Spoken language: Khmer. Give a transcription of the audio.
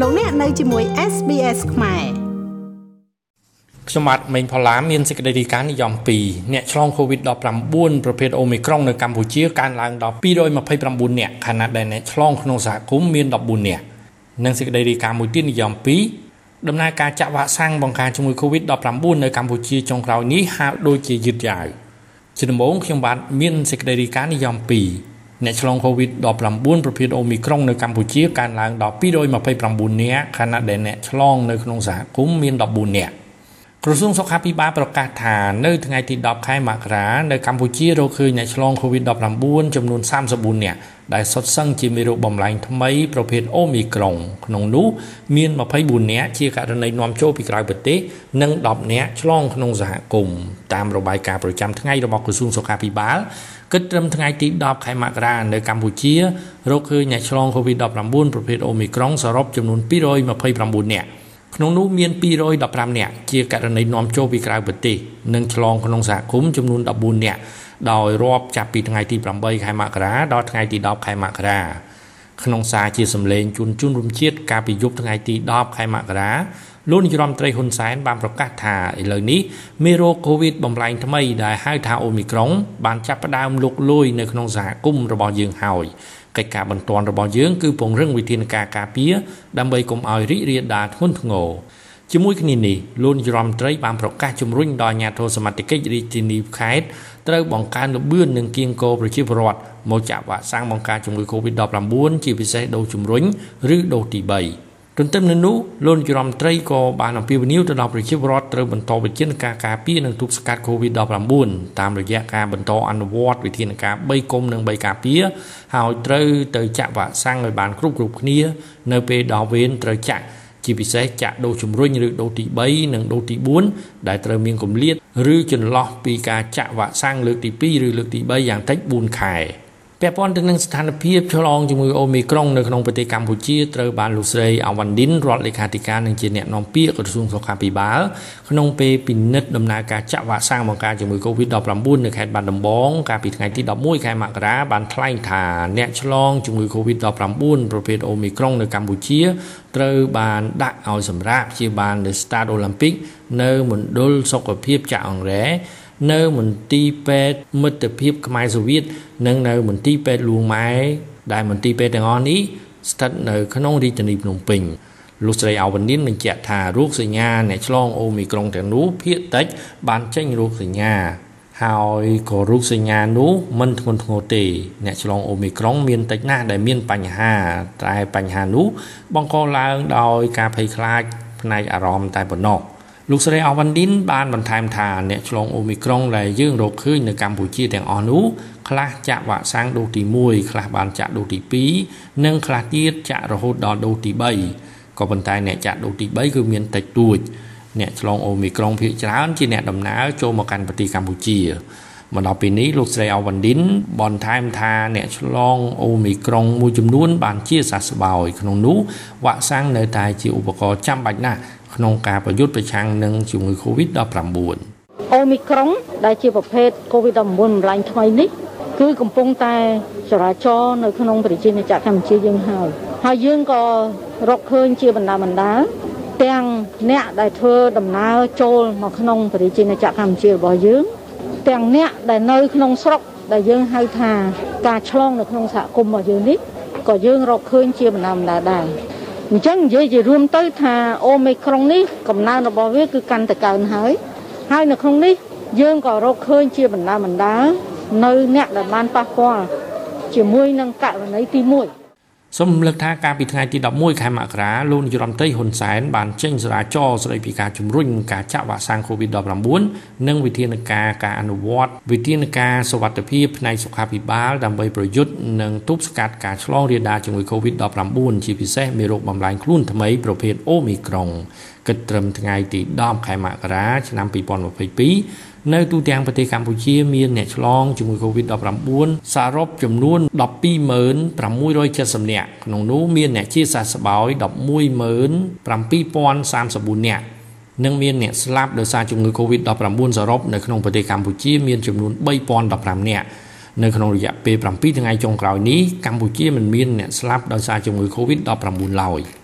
លោកអ្នកនៅជាមួយ SBS ខ្មែរខ្ញុំបាទមេងផល្លាមានសេចក្តីរាយការណ៍និយម2អ្នកឆ្លង COVID-19 ប្រភេទ Omicron នៅកម្ពុជាកើនឡើងដល់229នាក់ខណៈដែលអ្នកឆ្លងក្នុងសហគមន៍មាន14នាក់និងសេចក្តីរាយការណ៍មួយទៀតនិយម2ដំណើរការចាក់វ៉ាក់សាំងបង្ការជំងឺ COVID-19 នៅកម្ពុជាចុងក្រោយនេះហាក់ដូចជាយឺតយ៉ាវជាដំបូងខ្ញុំបាទមានសេចក្តីរាយការណ៍និយម2 អ្នកឆ្លង COVID-19 ប្រភេទ Omicron នៅកម្ពុជាកើនឡើងដល់229នាក់ខណៈដែលអ្នកឆ្លងនៅក្នុងសហគមន៍មាន14នាក់ក្រសួងសុខាភិបាលប្រកាសថានៅថ្ងៃទី10ខែមករានៅកម្ពុជារកឃើញអ្នកឆ្លង COVID-19 ចំនួន34នាក់ដែលសុទ្ធសឹងជាមេរោគបំលែងថ្មីប្រភេទ Omicron ក្នុងនោះមាន24នាក់ជាករណីនាំចូលពីក្រៅប្រទេសនិង10នាក់ឆ្លងក្នុងសហគមន៍តាមរបាយការណ៍ប្រចាំថ្ងៃរបស់ក្រសួងសុខាភិបាល គិតត្រឹមថ្ងៃទី10ខែមករានៅកម្ពុជារកឃើញអ្នកឆ្លង COVID-19 ប្រភេទ Omicron សរុបចំនួន229នាក់ក្នុងនោះមាន215នាក់ជាករណីនាំចូលពីក្រៅប្រទេសនិងឆ្លងក្នុងសហគមន៍ចំនួន14នាក់ដោយរាប់ចាប់ពីថ្ងៃទី8ខែមករាដល់ថ្ងៃទី10ខែមករា ក្នុងសារជាសម្លេងជូនជូនរំជាតិកាលពីយប់ថ្ងៃទី10ខែមករាលោកនាយរដ្ឋមន្ត្រីហ៊ុនសែនបានប្រកាសថាឥឡូវនេះមេរោគ COVID បំលែងថ្មីដែលហៅថាអូមីក្រុងបានចាប់ផ្ដើមលុកលុយនៅក្នុងសហគមន៍របស់យើងហើយកិច្ចការបន្ទាន់របស់យើងគឺពង្រឹងវិធានការការពារដើម្បីកុំឲ្យរីករាលដាលធ្ងន់ធ្ងរ ជាមួយគ្នានេះលោកនាយរដ្ឋមន្ត្រីបានប្រកាសជំរុញដល់អាជ្ញាធរសមត្ថកិច្ចរាជធានីខេត្តត្រូវបង្កើនល្បឿននិងគៀងគរប្រជាពលរដ្ឋមកចាក់វ៉ាក់សាំងបង្ការជំងឺ Covid-19 ជាពិសេសដូសជំរុញឬដូសទី3ទន្ទឹមនឹងនោះលោកនាយរដ្ឋមន្ត្រីក៏បានអំពាវនាវទៅដល់ប្រជាពលរដ្ឋត្រូវបន្តវិធានការការពារនិងទប់ស្កាត់ COVID-19 តាមរយៈការបន្តអនុវត្តវិធានការ3គុំនិង3ការពារហើយត្រូវទៅចាក់វ៉ាក់សាំងឲ្យបានគ្រប់គ្រប់គ្នា នៅពេលដល់វេនត្រូវចាក់ ជាពិសេសចាក់ដូសជំរុញឬដូសទី3និងដូសទី4ដែលត្រូវមានគម្លាត ឬចន្លោះពីការចាក់វ៉ាក់សាំងលើកទី2ឬលើកទី3យ៉ាងតិច4ខែ។ ពាក់ព័ន្ធទៅនឹងស្ថានភាពឆ្លងជំងឺអូមីក្រុងនៅក្នុងប្រទេសកម្ពុជាត្រូវបានលោកស្រីអាវ៉ាន់ឌិនរដ្ឋលេខាធិការនិងជាអ្នកនាំពាក្យក្រសួងសុខាភិបាលក្នុងពេលពិនិត្យដំណើរការចាក់វ៉ាក់សាំងបង្ការជំងឺ Covid-19 នៅខេត្តបាត់ដំបងកាលពីថ្ងៃទី11ខែមករាបានថ្លែងថាអ្នកឆ្លងជំងឺ Covid-19 ប្រភេទអូមីក្រុងនៅកម្ពុជាត្រូវបានដាក់ឲ្យសម្រាកព្យាបាលនៅ Stade Olympic នៅមណ្ឌលសុខភាពចាក់អង្រែ នៅមន្ទីរពេទ្យមិត្តភាពខ្មែរសូវៀតនិងនៅមន្ទីរពេទ្យលួងម៉ែដែលមន្ទីរពេទ្យទាំងអស់នេះស្ថិតនៅក្នុងរាជធានីភ្នំពេញលោកស្រីអាវ៉ានីនបញ្ជាក់ថារោគសញ្ញាអ្នកឆ្លងអូមីក្រុងទាំងនោះភាគតិចបានចេញរោគសញ្ញាហើយក៏រោគសញ្ញានោះមិនធ្ងន់ធ្ងរទេ អ្នកឆ្លងអូមីក្រុងមានតិចណាស់ដែលមានបញ្ហាតែបញ្ហានោះបង្កឡើងដោយការភ័យខ្លាចផ្នែកអារម្មណ៍តែប៉ុណ្ណោះ លោកស្រីអវ៉ាន់ឌិនបានបន្ថែមថាអ្នកឆ្លងអូមីក្រុងដែលយើងរកឃើញនៅកម្ពុជាទាំងអស់នោះខ្លះចាក់វ៉ាក់សាំងដូសទី1ខ្លះបានចាក់ដូសទី2និងខ្លះទៀតចាក់រហូតដល់ដូសទី3ក៏ប៉ុន្តែអ្នកចាក់ដូសទី3គឺមានតិចតួចអ្នកឆ្លងអូមីក្រុងភាគច្រើនជាអ្នកដំណើរចូលមកកាន់ប្រទេសកម្ពុជាមកដល់ពេលនេះលោកស្រីអវ៉ាន់ឌិនបន្ថែមថាអ្នកឆ្លងអូមីក្រុងមួយចំនួនបានជាសះស្បើយក្នុងនោះវ៉ាក់សាំងនៅតែជាឧបករណ៍ចាំបាច់ណាស់ ក្នុងការប្រយុទ្ធប្រឆាំងនឹងជំងឺ Covid-19 អូមីក្រុងដែលជាប្រភេទ COVID-19 ម្លែងថ្មីនេះគឺកំពុងតែចរាចរនៅក្នុងប្រជាជាតិកម្ពុជាយើងហើយហើយយើងក៏រកឃើញជាបណ្ដាបណ្ដាទាំងអ្នកដែលធ្វើដំណើរចូលមកក្នុងប្រជាជាតិកម្ពុជារបស់យើង ទាំងអ្នកដែលនៅក្នុងស្រុកដែលយើងហៅថាការឆ្លងនៅក្នុងសហគមន៍របស់យើងនេះក៏យើងរកឃើញជាបណ្ដាបណ្ដាដែរ អញ្ចឹងនិយាយជារួមទៅថាអូមីក្រុងនេះកំណើនរបស់វាគឺកាន់តែកើនហើយហើយនៅក្នុងនេះយើងក៏រកឃើញជាបណ្ដាបណ្ដានៅអ្នកដែលបានប៉ះពាល់ជាមួយនឹងករណីទី1 សូមរំលឹកថាកាលពីថ្ងៃទី11ខែមករាលោកនាយរដ្ឋមន្ត្រីហ៊ុនសែនបានចេញសារាចរស្តីពីការជំរុញការចាក់វ៉ាក់សាំង COVID-19 និងវិធានការការអនុវត្តវិធានការសុវត្ថិភាពផ្នែកសុខាភិបាលដើម្បីប្រយុទ្ធនិងទប់ស្កាត់ការឆ្លងរាលដាលជំងឺ COVID-19 ជាពិសេសមេរោគបំលែងខ្លួនថ្មីប្រភេទ Omicron គិតត្រឹមថ្ងៃទី10ខែមករាឆ្នាំ2022 នៅទូទាំងប្រទេសកម្ពុជាមានអ្នកឆ្លងជំងឺ Covid-19 សរុបចំនួន12670នាក់ក្នុងនោះមានអ្នកជាសះស្បើយ117,034នាក់និងមានអ្នកស្លាប់ដោយសារជំងឺ Covid-19 សរុបនៅក្នុងប្រទេសកម្ពុជាមានចំនួន3015នាក់នៅក្នុងរយៈពេល7ថ្ងៃចុងក្រោយនេះកម្ពុជាមិនមានអ្នកស្លាប់ដោយសារជំងឺ Covid-19 ឡើយ។